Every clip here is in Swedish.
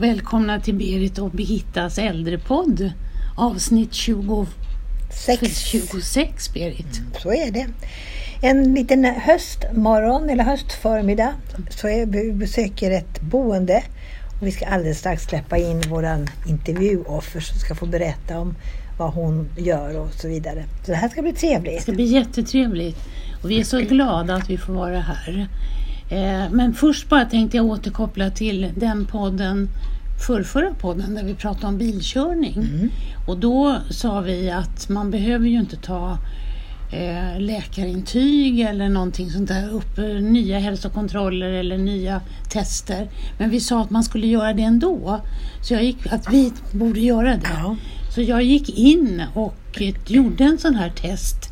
Och välkomna till Berit och Birgittas äldrepodd. Avsnitt 20, Sex. 26 Berit. Så är det. En liten höstmorgon eller höstförmiddag så är vi besöker ett boende. Och vi ska alldeles strax släppa in våran intervjuoffer som ska få berätta om vad hon gör och så vidare. Så det här ska bli Det trevligt. ska bli jättetrevligt och vi är så glada att vi får vara här. Eh, Men först bara tänkte jag återkoppla till den podden, förrförra podden där vi pratade om bilkörning. Och då sa vi att man behöver ju inte ta eh, läkarintyg eller någonting sånt där, upp, eh, nya hälsokontroller eller nya tester. Men vi sa att man skulle göra det ändå. Så jag gick, att vi borde göra det. Ja. Så jag gick in och gjorde en sån här test.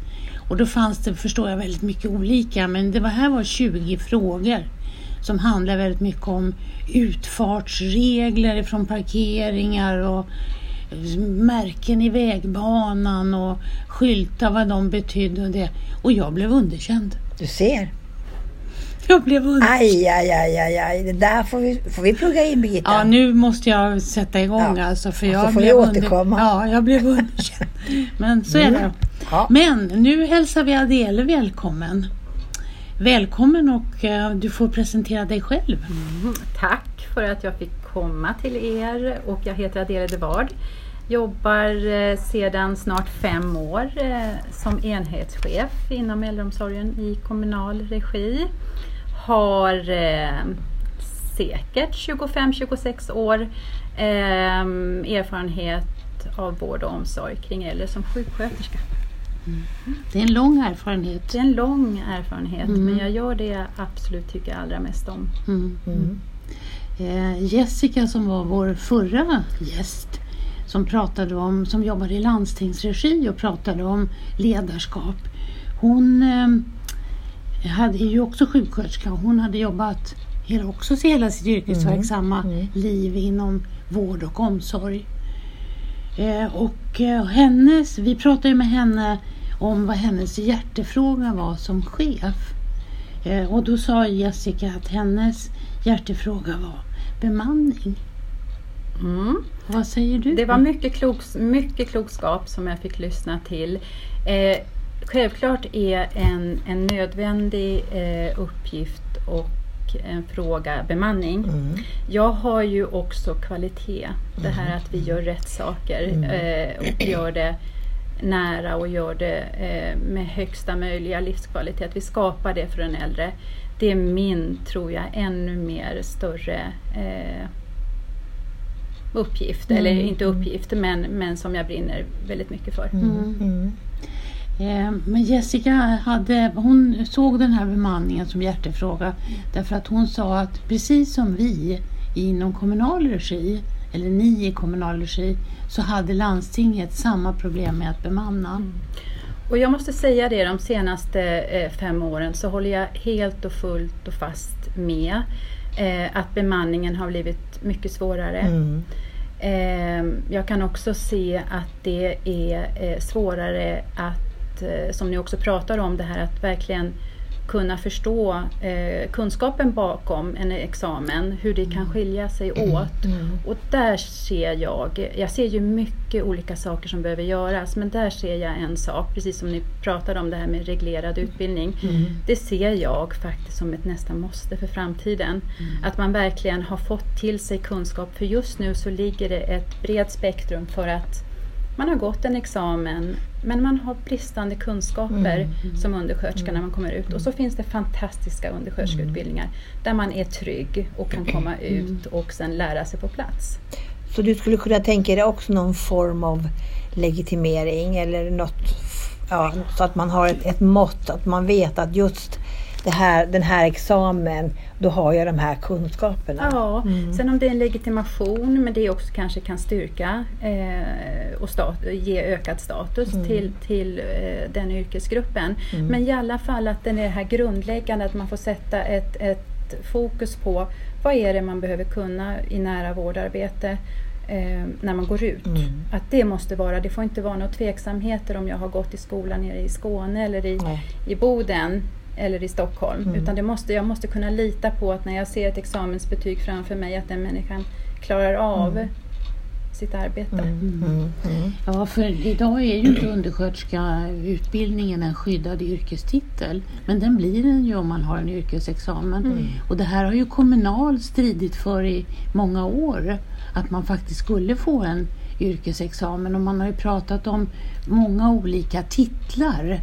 Och då fanns det, förstår jag, väldigt mycket olika. Men det var, här var 20 frågor som handlar väldigt mycket om utfartsregler från parkeringar och märken i vägbanan och skyltar, vad de betydde och det. Och jag blev underkänd. Du ser. Jag blev underkänd. Aj, aj, aj, aj, aj. Det där får vi, får vi plugga in Birgitta. Ja, nu måste jag sätta igång Ja. alltså. För Och så jag får vi blev återkomma. Ja, jag blev underkänd. Men så är Mm. det. Ja. Men nu hälsar vi Adele välkommen. Välkommen och eh, du får presentera dig själv. Mm, Tack för att jag fick komma till er och jag heter Adele de Ward. Jobbar eh, sedan snart fem år eh, som enhetschef inom äldreomsorgen i kommunal regi. Har eh, säkert 25-26 år eh, erfarenhet av vård och omsorg kring äldre som sjuksköterska. Det är en lång erfarenhet. Det är en lång erfarenhet Mm. men jag gör det jag absolut tycker allra mest om. Mm. Mm. Eh, Jessica som var vår förra gäst som pratade om, som jobbade i landstingsregi och pratade om ledarskap. Hon eh, hade är ju också sjuksköterska. Hon hade jobbat hela, också hela sitt yrkesverksamma Mm. liv inom vård och omsorg. Eh, och eh, hennes, vi pratade med henne om vad hennes hjärtefråga var som chef. Eh, och då sa Jessica att hennes hjärtefråga var bemanning. Mm. Vad säger du? Det var mycket, kloks, mycket klokskap som jag fick lyssna till. Självklart är en, en nödvändig eh, uppgift och en fråga bemanning. Mm. Jag har ju också kvalitet. Det här att vi gör rätt saker eh, och gör det nära och gör det eh, med högsta möjliga livskvalitet. Vi skapar det för den äldre. Det är min, tror jag, ännu mer större eh, uppgift. Eller inte uppgift, men, men som jag brinner väldigt mycket för. Mm. Mm. Eh, Men Jessica hade, hon såg den här bemanningen som hjärtefråga därför att hon sa att precis som vi inom kommunal regi, eller ni i kommunal regi, så hade landstinget samma problem med att bemanna. Och jag måste säga det, de senaste eh, fem åren så håller jag helt och fullt och fast med eh, att bemanningen har blivit mycket svårare. Mm. Jag kan också se att det är svårare att, eh, som ni också pratar om, det här att verkligen kunna förstå eh, kunskapen bakom en examen, hur det kan skilja sig åt. Mm. Och där ser jag, jag ser ju mycket olika saker som behöver göras, men där ser jag en sak, precis som ni pratade om det här med reglerad utbildning. Mm. Det ser jag faktiskt som ett nästan måste för framtiden. Att man verkligen har fått till sig kunskap, för just nu så ligger det ett brett spektrum för att man har gått en examen men man har bristande kunskaper som undersköterska när man kommer ut. Och så finns det fantastiska undersköterskeutbildningar där man är trygg och kan komma ut och sen lära sig på plats. Så du skulle kunna tänka dig också någon form av legitimering eller något, ja, så att man har ett, ett mått, att man vet att just här, den här examen, då har jag de här kunskaperna. Ja, Mm. sen om det är en legitimation men det också kanske kan styrka eh, och stat, ge ökad status Mm. till, till eh, den yrkesgruppen. Men i alla fall att den är det här grundläggande, att man får sätta ett, ett fokus på vad är det man behöver kunna i nära vårdarbete eh, när man går ut. Mm. Att det måste vara, det får inte vara några tveksamheter om jag har gått i skolan nere i Skåne eller i, Nej. i Boden. Eller i Stockholm. Utan det måste, jag måste kunna lita på att när jag ser ett examensbetyg framför mig att den människan klarar av sitt arbete. Mm, mm. Ja, för idag är ju inte undersköterskeutbildningen en skyddad yrkestitel. Men den blir den ju om man har en yrkesexamen. Och det här har ju Kommunal stridit för i många år. Att man faktiskt skulle få en yrkesexamen. Och man har ju pratat om många olika titlar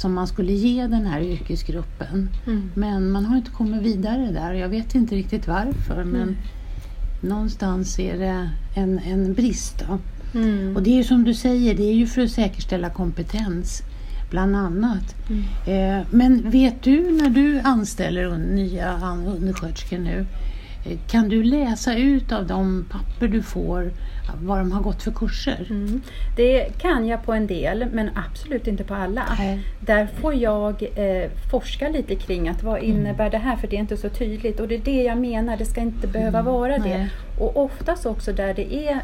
som man skulle ge den här yrkesgruppen. Mm. Men man har inte kommit vidare där. Jag vet inte riktigt varför. Men någonstans är det en, en brist. Mm. Och det är ju som du säger, det är ju för att säkerställa kompetens bland annat. Eh, men vet du när du anställer un- nya undersköterskor nu, kan du läsa ut av de papper du får vad de har gått för kurser? Mm. Det kan jag på en del men absolut inte på alla. Nej. Där får jag eh, forska lite kring att vad innebär det här för det är inte så tydligt och det är det jag menar, det ska inte behöva vara det. Nej. Och oftast också där det är,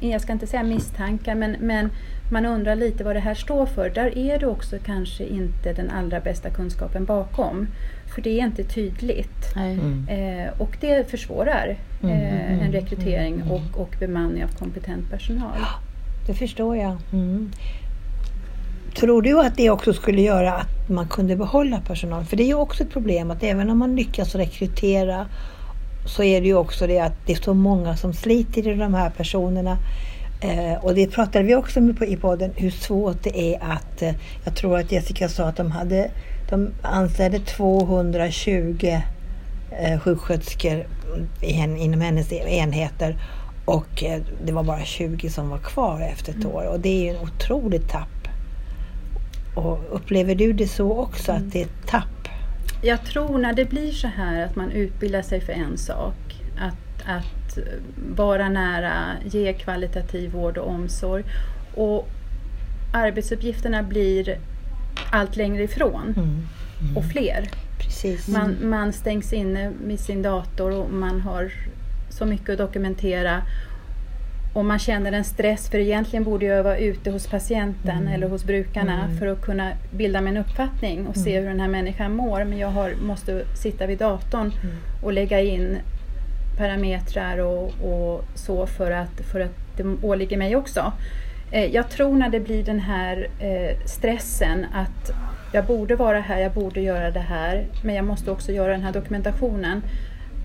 jag ska inte säga misstankar men, men man undrar lite vad det här står för. Där är det också kanske inte den allra bästa kunskapen bakom. För det är inte tydligt. Nej. Eh, och det försvårar eh, en rekrytering och, och bemanning av kompetent personal. Det förstår jag. Mm. Tror du att det också skulle göra att man kunde behålla personal? För det är ju också ett problem att även om man lyckas rekrytera så är det ju också det att det är så många som sliter i de här personerna. Eh, och det pratade vi också med på, i podden, hur svårt det är att, eh, jag tror att Jessica sa att de hade, de anställde 220 eh, sjuksköterskor i hen, inom hennes enheter och eh, det var bara 20 som var kvar efter ett år och det är ju en otroligt tapp. Och upplever du det så också, att det är ett tapp? Jag tror när det blir så här att man utbildar sig för en sak, att, att vara nära, ge kvalitativ vård och omsorg och arbetsuppgifterna blir allt längre ifrån Mm. och fler. Precis. Man, man stängs inne med sin dator och man har så mycket att dokumentera. Och man känner en stress för egentligen borde jag vara ute hos patienten eller hos brukarna för att kunna bilda mig en uppfattning och se hur den här människan mår. Men jag har, måste sitta vid datorn och lägga in parametrar och, och så för att, för att det åligger mig också. Eh, Jag tror när det blir den här eh, stressen att jag borde vara här, jag borde göra det här, men jag måste också göra den här dokumentationen.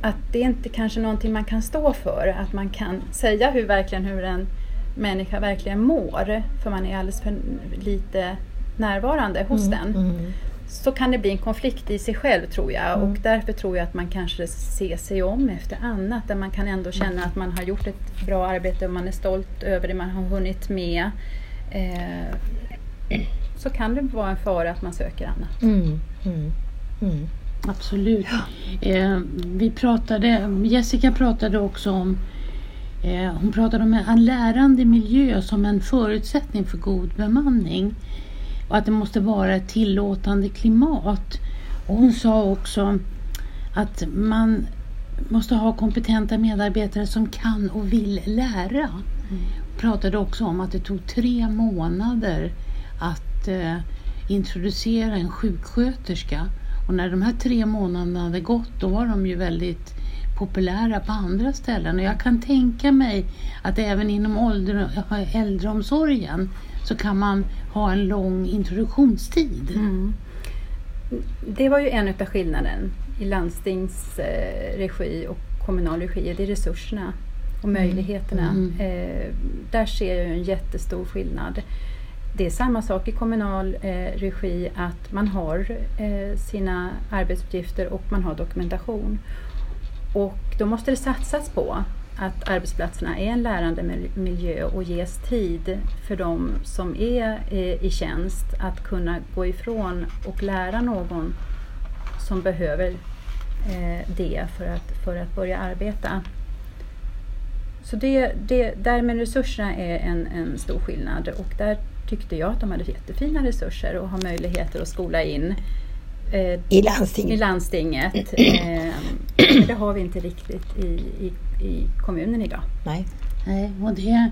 Att det är inte kanske någonting man kan stå för, att man kan säga hur verkligen hur en människa verkligen mår, för man är alldeles för lite närvarande hos den. Mm. Så kan det bli en konflikt i sig själv tror jag och därför tror jag att man kanske ser sig om efter annat där man kan ändå känna att man har gjort ett bra arbete och man är stolt över det man har hunnit med. Eh, så kan det vara en fara att man söker annat. Mm. Mm. Mm. Absolut. Eh, vi pratade, Jessica pratade också om eh, hon pratade om en lärande miljö som en förutsättning för god bemanning. Och att det måste vara ett tillåtande klimat. Och hon sa också att man måste ha kompetenta medarbetare som kan och vill lära. Hon pratade också om att det tog tre månader att eh, introducera en sjuksköterska. Och när de här tre månaderna hade gått då var de ju väldigt populära på andra ställen. Och jag kan tänka mig att även inom äldre, äldreomsorgen så kan man ha en lång introduktionstid. Mm. Det var ju en utav skillnaden i landstings eh, och kommunal regi, det är resurserna och möjligheterna. Mm. Eh, där ser jag en jättestor skillnad. Det är samma sak i kommunal eh, regi att man har eh, sina arbetsuppgifter och man har dokumentation. Och då måste det satsas på att arbetsplatserna är en lärande miljö och ges tid för de som är eh, i tjänst att kunna gå ifrån och lära någon som behöver eh, det för att, för att börja arbeta. Så det, det, där med resurserna är en, en stor skillnad och där tyckte jag att de hade jättefina resurser och har möjligheter att skola in eh, I i landstinget. landstinget. Eh, det har vi inte riktigt i, i, i kommunen idag. Nej. Nej, och det,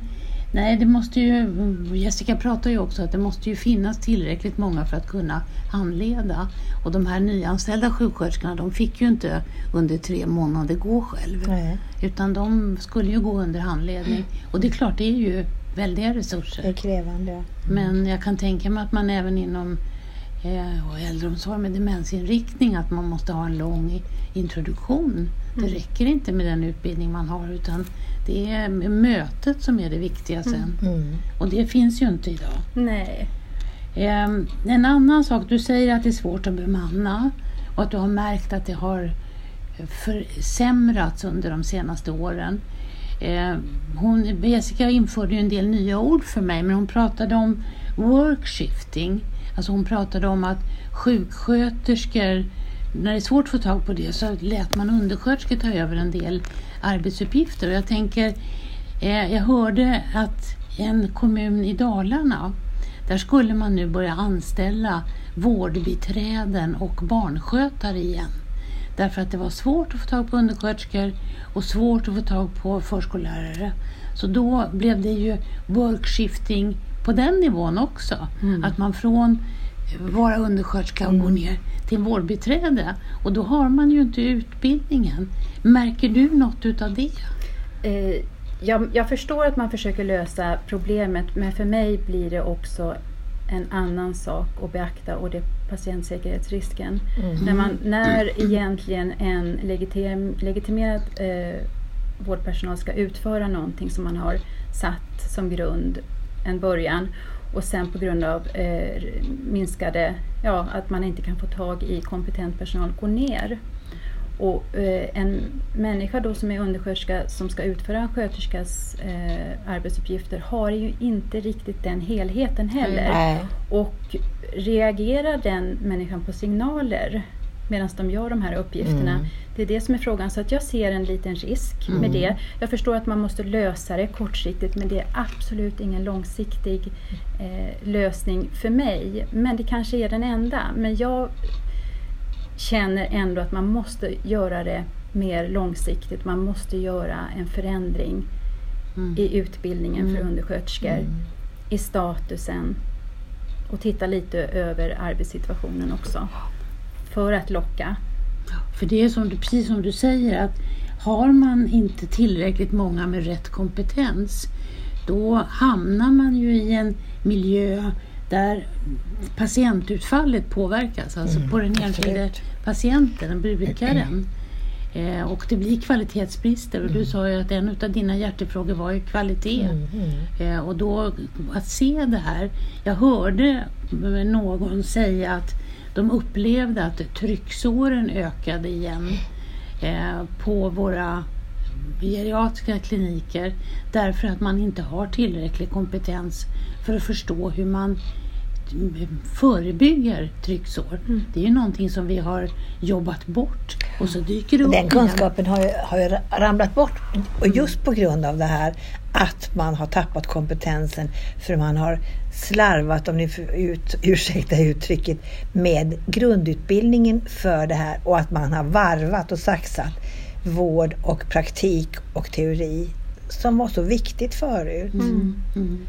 Nej, det måste ju, Jessica pratar ju också att det måste ju finnas tillräckligt många för att kunna handleda. Och de här nyanställda sjuksköterskorna, de fick ju inte under tre månader gå själv. Nej. Utan de skulle ju gå under handledning. Och det är klart, det är ju väldiga resurser. Det är krävande. Men jag kan tänka mig att man även inom och äldreomsorg med demensinriktning att man måste ha en lång introduktion. Det räcker inte med den utbildning man har utan det är mötet som är det viktiga sen. Mm. Och det finns ju inte idag. Nej. Eh, en annan sak, du säger att det är svårt att bemanna och att du har märkt att det har försämrats under de senaste åren. Eh, hon, Jessica införde ju en del nya ord för mig men hon pratade om workshifting. Alltså hon pratade om att sjuksköterskor, när det är svårt att få tag på det så lät man undersköterskor ta över en del arbetsuppgifter. Och jag tänker, eh, jag hörde att en kommun i Dalarna där skulle man nu börja anställa vårdbiträden och barnskötare igen. Därför att det var svårt att få tag på undersköterskor och svårt att få tag på förskollärare. Så då blev det ju workshifting på den nivån också. Att man från vara undersköterska och gå ner till vårdbiträde. Och då har man ju inte utbildningen. Märker du något utav det? Eh, jag, jag förstår att man försöker lösa problemet men för mig blir det också en annan sak att beakta och det är patientsäkerhetsrisken. När, man, när egentligen en legitim, legitimerad eh, vårdpersonal ska utföra någonting som man har satt som grund en början och sen på grund av eh, minskade, ja att man inte kan få tag i kompetent personal går ner. Och eh, en människa då som är undersköterska som ska utföra en sköterskas eh, arbetsuppgifter har ju inte riktigt den helheten heller. Nej. Och reagerar den människan på signaler medan de gör de här uppgifterna? Mm. Det är det som är frågan. Så att jag ser en liten risk med det. Jag förstår att man måste lösa det kortsiktigt men det är absolut ingen långsiktig eh, lösning för mig. Men det kanske är den enda. Men jag känner ändå att man måste göra det mer långsiktigt. Man måste göra en förändring Mm. i utbildningen för Mm. undersköterskor, i statusen och titta lite över arbetssituationen också. För att locka. För det är som du, precis som du säger att har man inte tillräckligt många med rätt kompetens då hamnar man ju i en miljö där patientutfallet påverkas, alltså på den enskilde patienten, den brukaren. Eh, och det blir kvalitetsbrister och du sa ju att en av dina hjärtefrågor var ju kvalitet. Eh, och då att se det här. Jag hörde någon säga att de upplevde att trycksåren ökade igen eh, på våra geriatriska kliniker därför att man inte har tillräcklig kompetens för att förstå hur man förebygger trycksår. Det är ju någonting som vi har jobbat bort och så dyker det upp Den igen. kunskapen har ju, har ju ramlat bort och just på grund av det här att man har tappat kompetensen för man har slarvat, om ni ut, ursäkta uttrycket, med grundutbildningen för det här och att man har varvat och saxat vård och praktik och teori som var så viktigt förut. Mm, mm.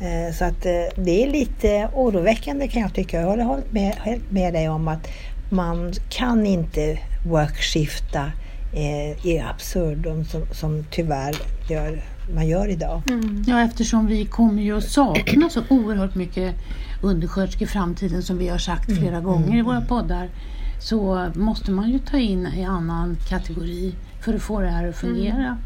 Eh, Så att eh, det är lite oroväckande kan jag tycka. Jag håller hållit med, helt med dig om att man kan inte workskifta eh, i absurdum som, som tyvärr gör, man gör idag. Ja, eftersom vi kommer ju att sakna så oerhört mycket undersköterskor i framtiden som vi har sagt flera gånger i våra poddar så måste man ju ta in en annan kategori för att få det här att fungera.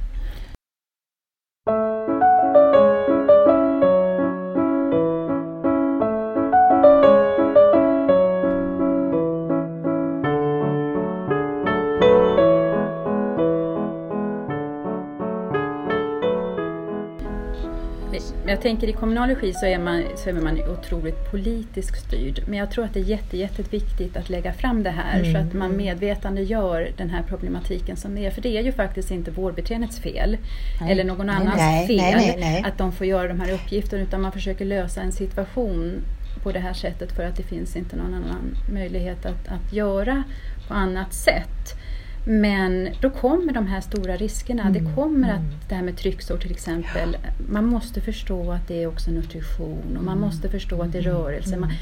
Jag tänker i kommunal regi så är man, så är man otroligt politiskt styrd. Men jag tror att det är jätte, jätteviktigt att lägga fram det här så att man medvetandegör den här problematiken som det är. För det är ju faktiskt inte vårdbiträdets fel Nej. eller någon annans nej, fel nej. att de får göra de här uppgifterna utan man försöker lösa en situation på det här sättet för att det finns inte någon annan möjlighet att, att göra på annat sätt. Men då kommer de här stora riskerna. Mm, Det kommer mm. att det här med trycksår till exempel. Man måste förstå att det är också nutrition och man Mm. måste förstå att det är rörelse. Man,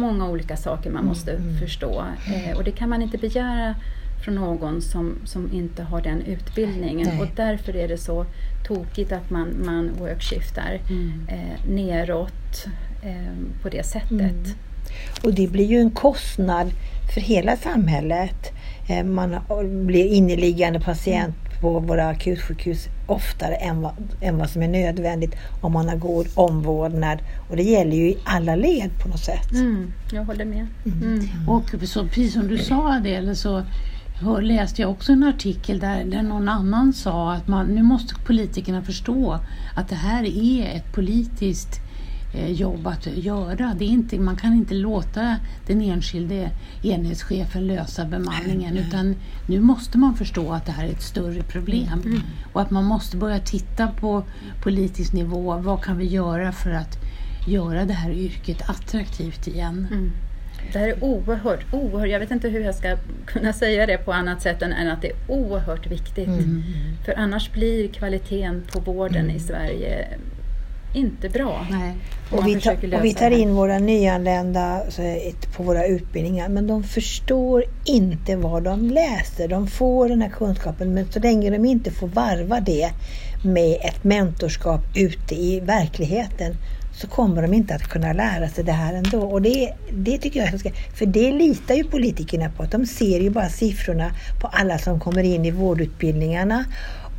många olika saker man måste mm. förstå. Eh, och det kan man inte begära från någon som, som inte har den utbildningen. Nej. Och därför är det så tokigt att man, man workshiftar Mm. eh, neråt eh, på det sättet. Mm. Och det blir ju en kostnad för hela samhället. Eh, Man blir inneliggande patient på våra akutsjukhus oftare än vad, än vad som är nödvändigt om man har god omvårdnad. Och det gäller ju i alla led på något sätt. Mm, jag håller med. Mm. Och så, precis som du sa Adele så läste jag också en artikel där, där någon annan sa att man, nu måste politikerna förstå att det här är ett politiskt eh, jobb att göra. Det är inte, man kan inte låta den enskilde enhetschefen lösa bemanningen utan nu måste man förstå att det här är ett större problem och att man måste börja titta på politisk nivå. Vad kan vi göra för att göra det här yrket attraktivt igen? Mm. Det här är oerhört, oerhört, jag vet inte hur jag ska kunna säga det på annat sätt än, att det är oerhört viktigt. Mm. För annars blir kvaliteten på vården i Sverige inte bra. Och vi, lösa och vi tar in våra nyanlända så, ett- på våra utbildningar men de förstår inte vad de läser. De får den här kunskapen men så länge de inte får varva det med ett mentorskap ute i verkligheten så kommer de inte att kunna lära sig det här ändå. Och det, det tycker jag är så ska, För det litar ju politikerna på. De ser ju bara siffrorna på alla som kommer in i vårdutbildningarna.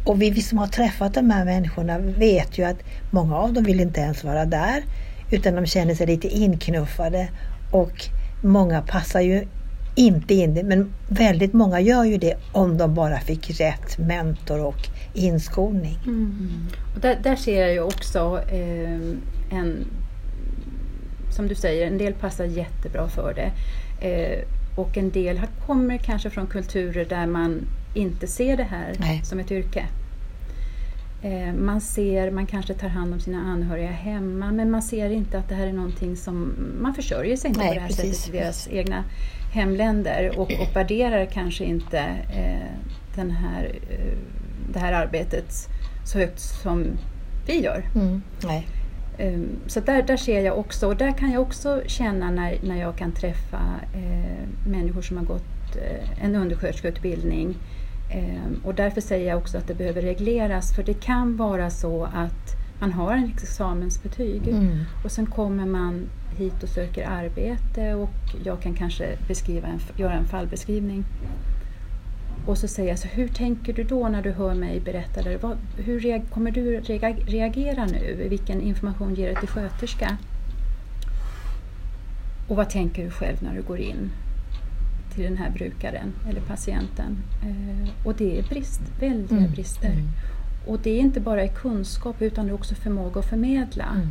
Och vi, vi som har träffat de här människorna vet ju att många av dem vill inte ens vara där. Utan de känner sig lite inknuffade. Och många passar ju inte in det. Men väldigt många gör ju det om de bara fick rätt mentor och inskolning. Mm. Och där, där ser jag ju också eh, en, som du säger, en del passar jättebra för det. Eh, och en del kommer kanske från kulturer där man inte ser det här Nej. som ett yrke. Eh, man ser, man kanske tar hand om sina anhöriga hemma men man ser inte att det här är någonting som, man försörjer sig inte Nej, på det här precis. sättet i deras egna hemländer och, och värderar kanske inte eh, den här, eh, det här arbetet så högt som vi gör. Mm. Nej. Um, Så där, där ser jag också, och där kan jag också känna när, när jag kan träffa eh, människor som har gått eh, en undersköterskeutbildning. Eh, och därför säger jag också att det behöver regleras, för det kan vara så att man har en examensbetyg Mm. och sen kommer man hit och söker arbete och jag kan kanske beskriva en, göra en fallbeskrivning. Och så säger jag så hur tänker du då när du hör mig berätta det? Vad, hur kommer du reag, reagera nu? Vilken information ger du till sköterska? Och vad tänker du själv när du går in till den här brukaren eller patienten? Eh, och det är brist, väldiga Mm, brister. mm. Och det är inte bara i kunskap utan det är också förmåga att förmedla. Mm.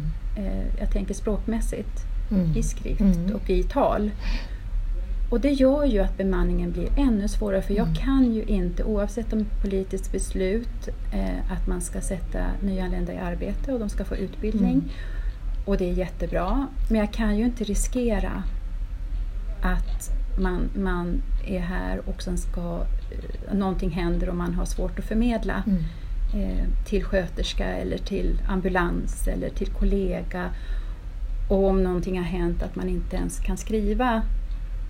Eh, jag tänker språkmässigt, Mm. i skrift och i tal. Och det gör ju att bemanningen blir ännu svårare för jag Mm. kan ju inte, oavsett om politiskt beslut, eh, att man ska sätta nyanlända i arbete och de ska få utbildning. Mm. Och det är jättebra. Men jag kan ju inte riskera att man, man är här och sen ska eh, någonting händer och man har svårt att förmedla Mm. eh, till sköterska eller till ambulans eller till kollega. Och om någonting har hänt att man inte ens kan skriva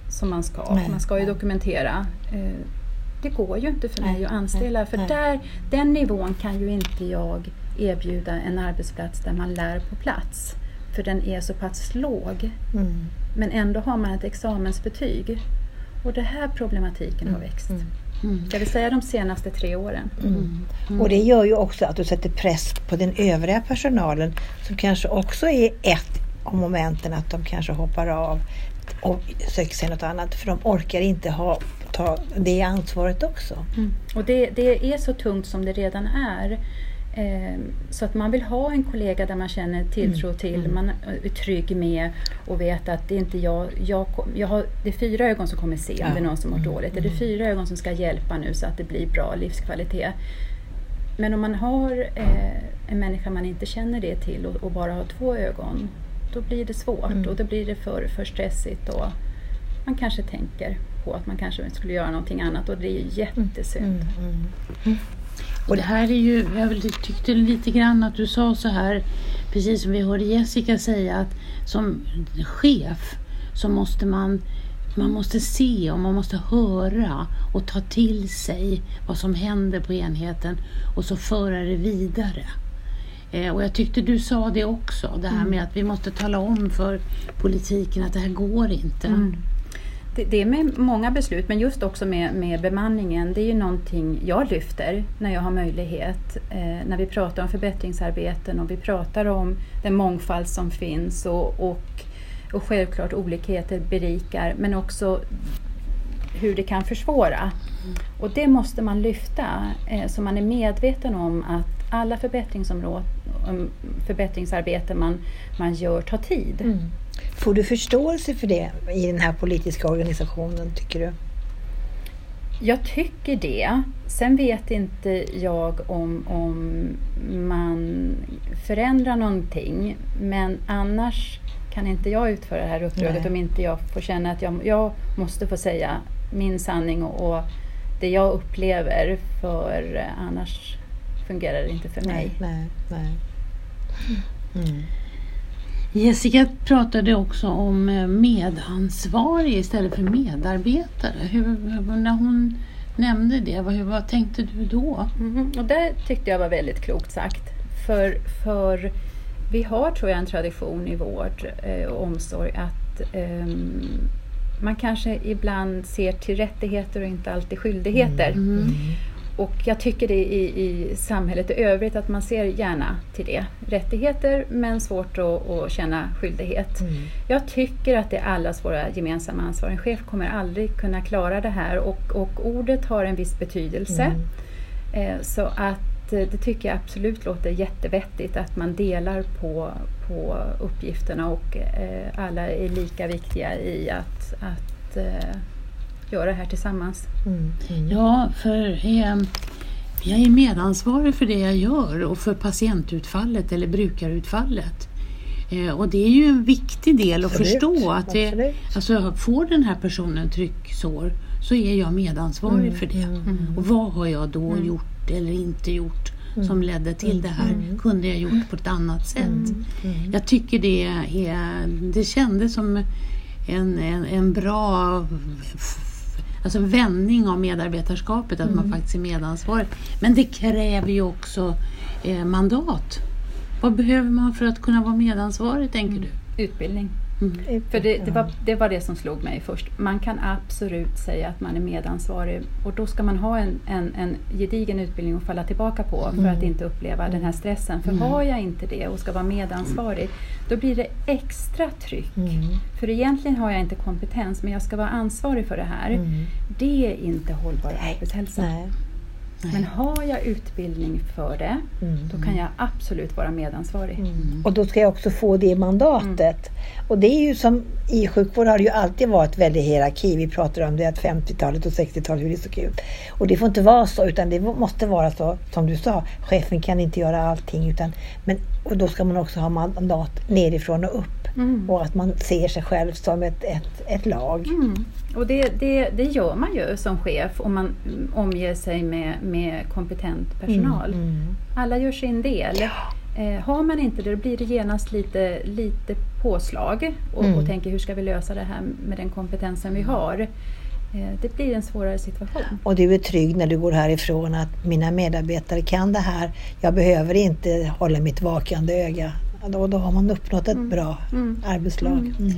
som man ska. Nej, man ska ju nej. dokumentera. Eh, det går ju inte för mig Nej, att anställa för där, den nivån kan ju inte jag erbjuda en arbetsplats där man lär på plats. För den är så pass låg. Mm. Men ändå har man ett examensbetyg. Och den här problematiken har Mm, växt. mm. Mm. Jag vill säga de senaste tre åren. Mm. Och det gör ju också att du sätter press på den övriga personalen som kanske också är ett av momenten att de kanske hoppar av och söker sig något annat för de orkar inte ha, ta det ansvaret också. Och det, det är så tungt som det redan är. Eh, så att man vill ha en kollega där man känner tilltro Mm. till, Mm. man är trygg med och vet att det är inte jag, jag, jag har, det är fyra ögon som kommer se om det är någon som mår Mm. dåligt. Det är fyra ögon som ska hjälpa nu så att det blir bra livskvalitet. Men om man har eh, en människa man inte känner det till och, och bara har två ögon, då blir det svårt Mm. och då blir det för, för stressigt och man kanske tänker på att man kanske skulle göra någonting annat och det är ju jättesynd. Mm, mm. Och det här är ju, jag tyckte lite grann att du sa så här, precis som vi hörde Jessica säga, att som chef så måste man man måste se och man måste höra och ta till sig vad som händer på enheten och så föra det vidare. Eh, och jag tyckte du sa det också, det här med att vi måste tala om för politiken att det här går inte. Mm. Det, är med många beslut, men just också med, med bemanningen. Det är ju någonting jag lyfter när jag har möjlighet. Eh, när vi pratar om förbättringsarbeten och vi pratar om den mångfald som finns och, och, och självklart olikheter berikar, men också hur det kan försvåra. Och det måste man lyfta eh, så man är medveten om att alla förbättringsområden, förbättringsarbeten man, man gör tar tid. Mm. Får du förståelse för det i den här politiska organisationen, tycker du? Jag tycker det. Sen vet inte jag om, om man förändrar någonting. Men annars kan inte jag utföra det här uppdraget Nej. om inte jag får känna att jag, jag måste få säga min sanning och, och det jag upplever. För annars fungerar det inte för mig. Nej, nej, nej. Mm. Jessica pratade också om eh, medansvarig istället för medarbetare. Hur, när hon nämnde det, vad, vad tänkte du då? Mhm, Och det tyckte jag var väldigt klokt sagt. För, för vi har, tror jag, en tradition i vård eh, och omsorg att ehm, man kanske ibland ser till rättigheter och inte alltid skyldigheter. Mm. Och jag tycker det i, i samhället i övrigt att man ser gärna till det. Rättigheter men svårt att, att känna skyldighet. Mm. Jag tycker att det är allas våra gemensamma ansvar. En chef kommer aldrig kunna klara det här och, och ordet har en viss betydelse. Mm. Eh, Så att eh, det tycker jag absolut låter jättevettigt att man delar på, på uppgifterna och eh, alla är lika viktiga i att, att eh, göra det här tillsammans. Mm. Mm. Ja, för eh, jag är medansvarig för det jag gör och för patientutfallet eller brukarutfallet. Eh, och det är ju en viktig del att Absolut, förstå att det, alltså, får den här personen trycksår så är jag medansvarig Mm, för det. mm, Och vad har jag då gjort eller inte gjort som ledde till det här? Kunde jag gjort på ett annat sätt? Mm. Jag tycker det är, det kändes som en, en, en bra alltså vändning av medarbetarskapet, att man faktiskt är medansvarig. Men det kräver ju också eh, mandat. Vad behöver man för att kunna vara medansvarig, tänker du? Utbildning. Mm. För det, det, var, det var det som slog mig först. Man kan absolut säga att man är medansvarig och då ska man ha en, en, en gedigen utbildning att falla tillbaka på för att inte uppleva den här stressen. För har jag inte det och ska vara medansvarig, då blir det extra tryck. Mm. För egentligen har jag inte kompetens, men jag ska vara ansvarig för det här. Mm. Det är inte hållbar arbetshälsa. Nej. Men har jag utbildning för det, Mm. då kan jag absolut vara medansvarig. Mm. Och då ska jag också få det mandatet. Och det är ju som i sjukvård har det ju alltid varit väldigt hierarki. Vi pratar om det att 50-talet och 60-talet, hur det såg ut. Och det får inte vara så, utan det måste vara så som du sa. Chefen kan inte göra allting. Utan, men, och då ska man också ha mandat nerifrån och upp. Mm. Och att man ser sig själv som ett, ett, ett lag. Mm. Och det, det, det gör man ju som chef om man mm, omger sig med, med kompetent personal. Mm. Alla gör sin del. Eh, har man inte det, då blir det genast lite, lite påslag och, Mm. och tänker hur ska vi lösa det här med den kompetensen vi har. Eh, det blir en svårare situation. Och du är trygg när du går härifrån att mina medarbetare kan det här. Jag behöver inte hålla mitt vakande öga. Då, då har man uppnått ett bra Mm. arbetslag. Mm.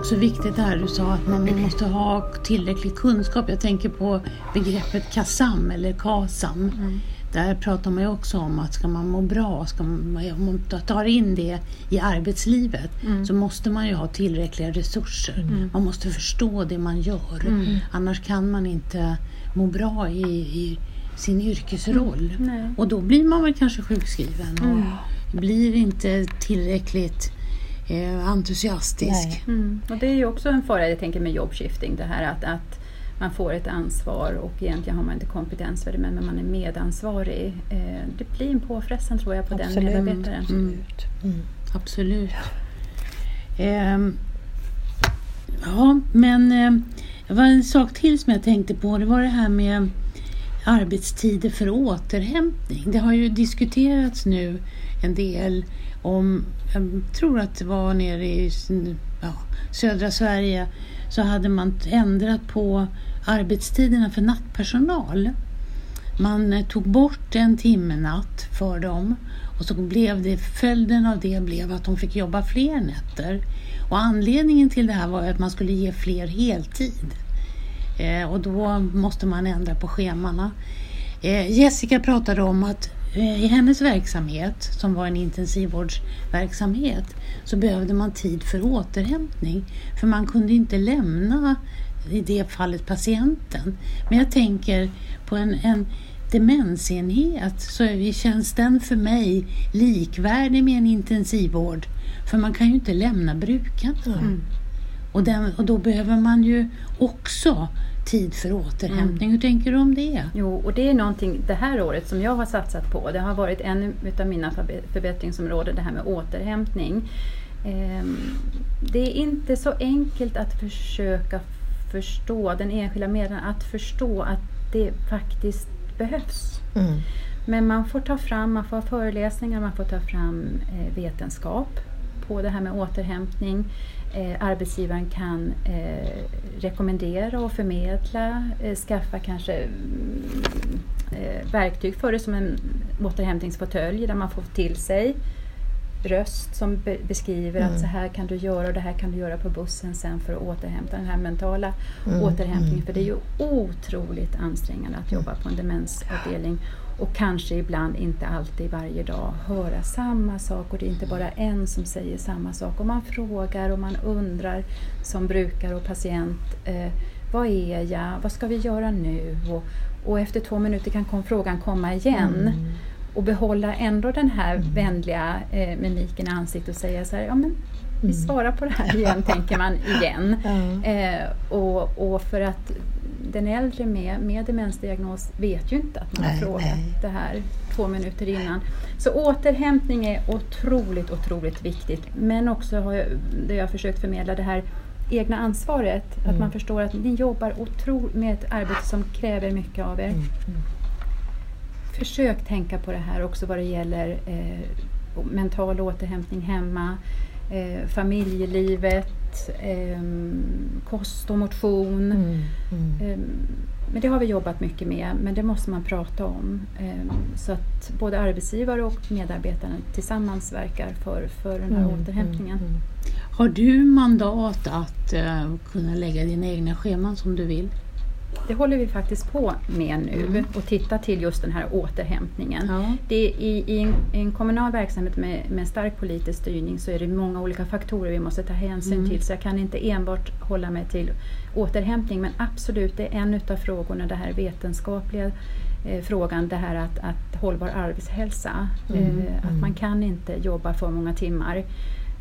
Också viktigt det här du sa att man måste ha tillräcklig kunskap. Jag tänker på begreppet KASAM eller KASAM. där pratar man ju också om att ska man må bra, ska man, om man tar in det i arbetslivet Mm. så måste man ju ha tillräckliga resurser. Mm. Man måste förstå det man gör. Mm. Annars kan man inte må bra i, i sin yrkesroll. Nej. Och då blir man väl kanske sjukskriven och Mm. blir inte tillräckligt entusiastisk. Nej. Mm. Och det är ju också en fara jag tänker med jobbskifting, det här att, att man får ett ansvar och egentligen har man inte kompetens för det men man är medansvarig. Eh, det blir en påfrestning tror jag på Absolut. den medarbetaren. Mm. Mm. Absolut. Ehm, ja, men eh, det var en sak till som jag tänkte på. Det var det här med arbetstider för återhämtning. Det har ju diskuterats nu en del om, jag tror att det var nere i ja, södra Sverige, så hade man ändrat på arbetstiderna för nattpersonal. Man eh, tog bort en timme natt för dem och så blev det, följden av det blev att de fick jobba fler nätter. Och anledningen till det här var att man skulle ge fler heltid. Eh, och då måste man ändra på schemana. Eh, Jessica pratade om att i hennes verksamhet, som var en intensivvårdsverksamhet, så behövde man tid för återhämtning. För man kunde inte lämna, i det fallet, patienten. Men jag tänker på en, en demensenhet så känns den för mig likvärdig med en intensivvård. För man kan ju inte lämna brukarna. Mm. Och, den, och då behöver man ju också tid för återhämtning. Hur tänker du om det? Jo, och det är någonting det här året som jag har satsat på. Det har varit en av mina förbättringsområden, det här med återhämtning. Ehm, Det är inte så enkelt att försöka förstå den enskilda medlemmen, att förstå att det faktiskt behövs. Mm. Men man får ta fram, man får ha föreläsningar, man får ta fram eh, vetenskap på det här med återhämtning. Eh, arbetsgivaren kan eh, rekommendera och förmedla, eh, skaffa kanske mm, eh, verktyg för det som en återhämtningsfåtölj där man får till sig röst som be beskriver Mm. att så här kan du göra och det här kan du göra på bussen sen för att återhämta den här mentala Mm, återhämtningen. mm, För det är ju otroligt ansträngande att jobba på en demensavdelning och kanske ibland inte alltid varje dag höra samma sak och det är inte bara en som säger samma sak. Och man frågar och man undrar som brukare och patient eh, vad är jag? Vad ska vi göra nu? Och, och efter två minuter kan kom, frågan komma igen Mm. och behålla ändå den här vänliga eh, mimiken i ansiktet och säga så här, ja men vi Mm. svarar på det här igen, tänker man igen. Eh, och, och för att den äldre med, med demensdiagnos vet ju inte att man har Nej, frågat nej. det här två minuter innan. Så återhämtning är otroligt, otroligt viktigt. Men också har jag, det jag har försökt förmedla det här egna ansvaret. Att Mm. man förstår att ni jobbar otro, med ett arbete som kräver mycket av er. Mm. Mm. Försök tänka på det här också vad det gäller eh, mental återhämtning hemma, eh, familjelivet, eh, kost och motion. Mm. Mm. Eh, men det har vi jobbat mycket med, men det måste man prata om. Eh, så att både arbetsgivare och medarbetarna tillsammans verkar för, för den här Mm. återhämtningen. Mm. Har du mandat att eh, kunna lägga dina egna scheman som du vill? Det håller vi faktiskt på med nu Mm. och titta till just den här återhämtningen. Ja. Det är i, I en, en kommunal verksamhet med, med stark politisk styrning så är det många olika faktorer vi måste ta hänsyn Mm. till. Så jag kan inte enbart hålla mig till återhämtning men absolut, det är en utav frågorna, det här vetenskapliga eh, frågan, det här att, att hållbar arbetshälsa. Mm, Eh, att man kan inte jobba för många timmar.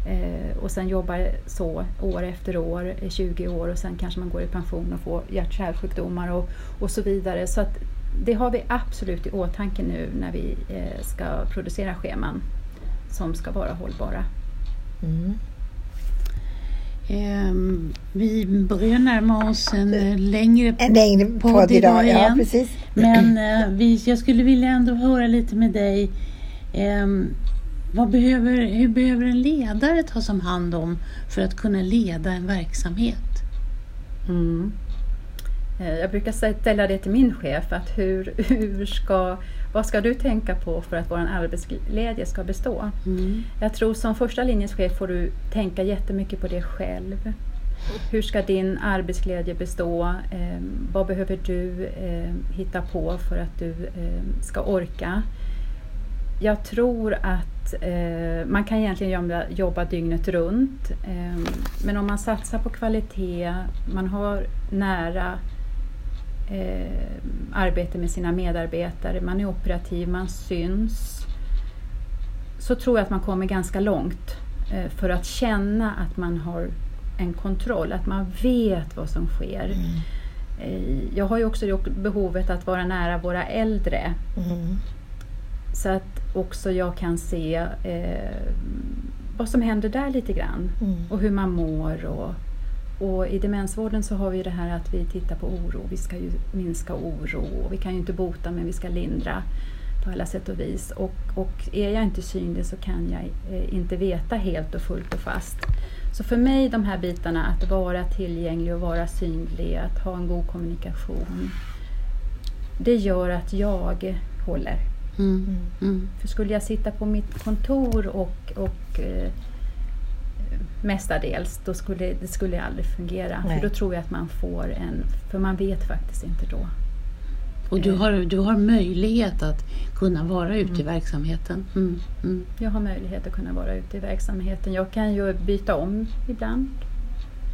Eh, och sen jobba så år efter år, eh, 20 år och sen kanske man går i pension och får hjärt-kärlsjukdomar och, och så vidare. Så att det har vi absolut i åtanke nu när vi eh, ska producera scheman som ska vara hållbara. Mm. Ehm, vi börjar närma oss en längre En längre Podd podd idag idag. Ja, igen. precis. Men eh, vi, jag skulle vilja ändå höra lite med dig. ehm, vad behöver, hur behöver en ledare tas om hand om för att kunna leda en verksamhet? Eh, Jag brukar ställa det till min chef, att hur, hur ska, vad ska du tänka på för att vår arbetsglädje ska bestå? Mm. Jag tror som första linjens chef får du tänka jättemycket på det själv. hur ska din arbetsglädje bestå? Eh, vad behöver du eh, hitta på för att du eh, ska orka? Jag tror att eh, man kan egentligen jobba, jobba dygnet runt. Eh, men om man satsar på kvalitet, man har nära eh, arbete med sina medarbetare, man är operativ, man syns. Så tror jag att man kommer ganska långt eh, för att känna att man har en kontroll, att man vet vad som sker. Mm. Eh, jag har ju också gjort behovet att vara nära våra äldre. Mm. Så att också jag kan se eh, vad som händer där lite grann mm. och hur man mår. Och, och i demensvården så har vi det här att vi tittar på oro. Vi ska ju minska oro. Vi kan ju inte bota men vi ska lindra på alla sätt och vis. Och, och är jag inte synlig så kan jag eh, inte veta helt och fullt och fast. Så för mig de här bitarna, att vara tillgänglig och vara synlig, att ha en god kommunikation. Det gör att jag håller. Mm. Mm. För skulle jag sitta på mitt kontor och, och eh, mestadels, då skulle det skulle aldrig fungera. Nej. För då tror jag att man får en, för man vet faktiskt inte då. Och du har, du har möjlighet att kunna vara ute mm. i verksamheten? Mm. Mm. Jag har möjlighet att kunna vara ute i verksamheten. Jag kan ju byta om ibland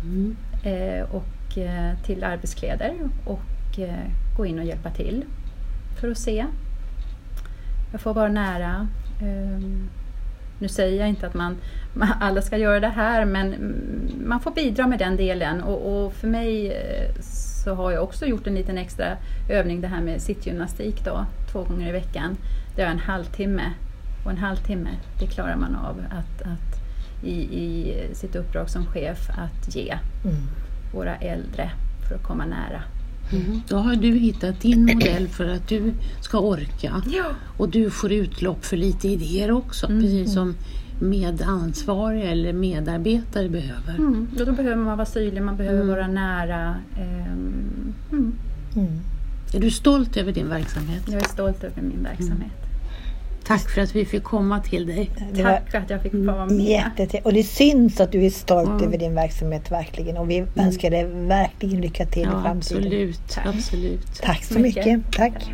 mm. eh, och, eh, till arbetskläder och eh, gå in och hjälpa till för att se. Jag får vara nära. Ehm, nu säger jag inte att man, alla ska göra det här men man får bidra med den delen och, och för mig eh, så har jag också gjort en liten extra övning det här med sittgymnastik då, två gånger i veckan. Det är en halvtimme och en halvtimme det klarar man av att, att i, i sitt uppdrag som chef att ge mm. våra äldre för att komma nära. Mm. Då har du hittat din modell för att du ska orka ja. och du får utlopp för lite idéer också, mm. precis som medansvarig eller medarbetare behöver. Mm. Och då behöver man vara synlig, man behöver mm. vara nära. Um, mm. Är du stolt över din verksamhet? Jag är stolt över min verksamhet. Tack för att vi fick komma till dig. Det Tack för att jag fick vara med. Jätteträ. Och det syns att du är stolt mm. över din verksamhet verkligen och vi mm. önskar dig verkligen lycka till ja, i framtiden. Absolut, Tack. absolut. Tack så mycket. mycket. Tack.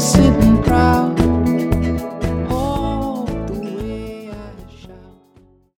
Sitting.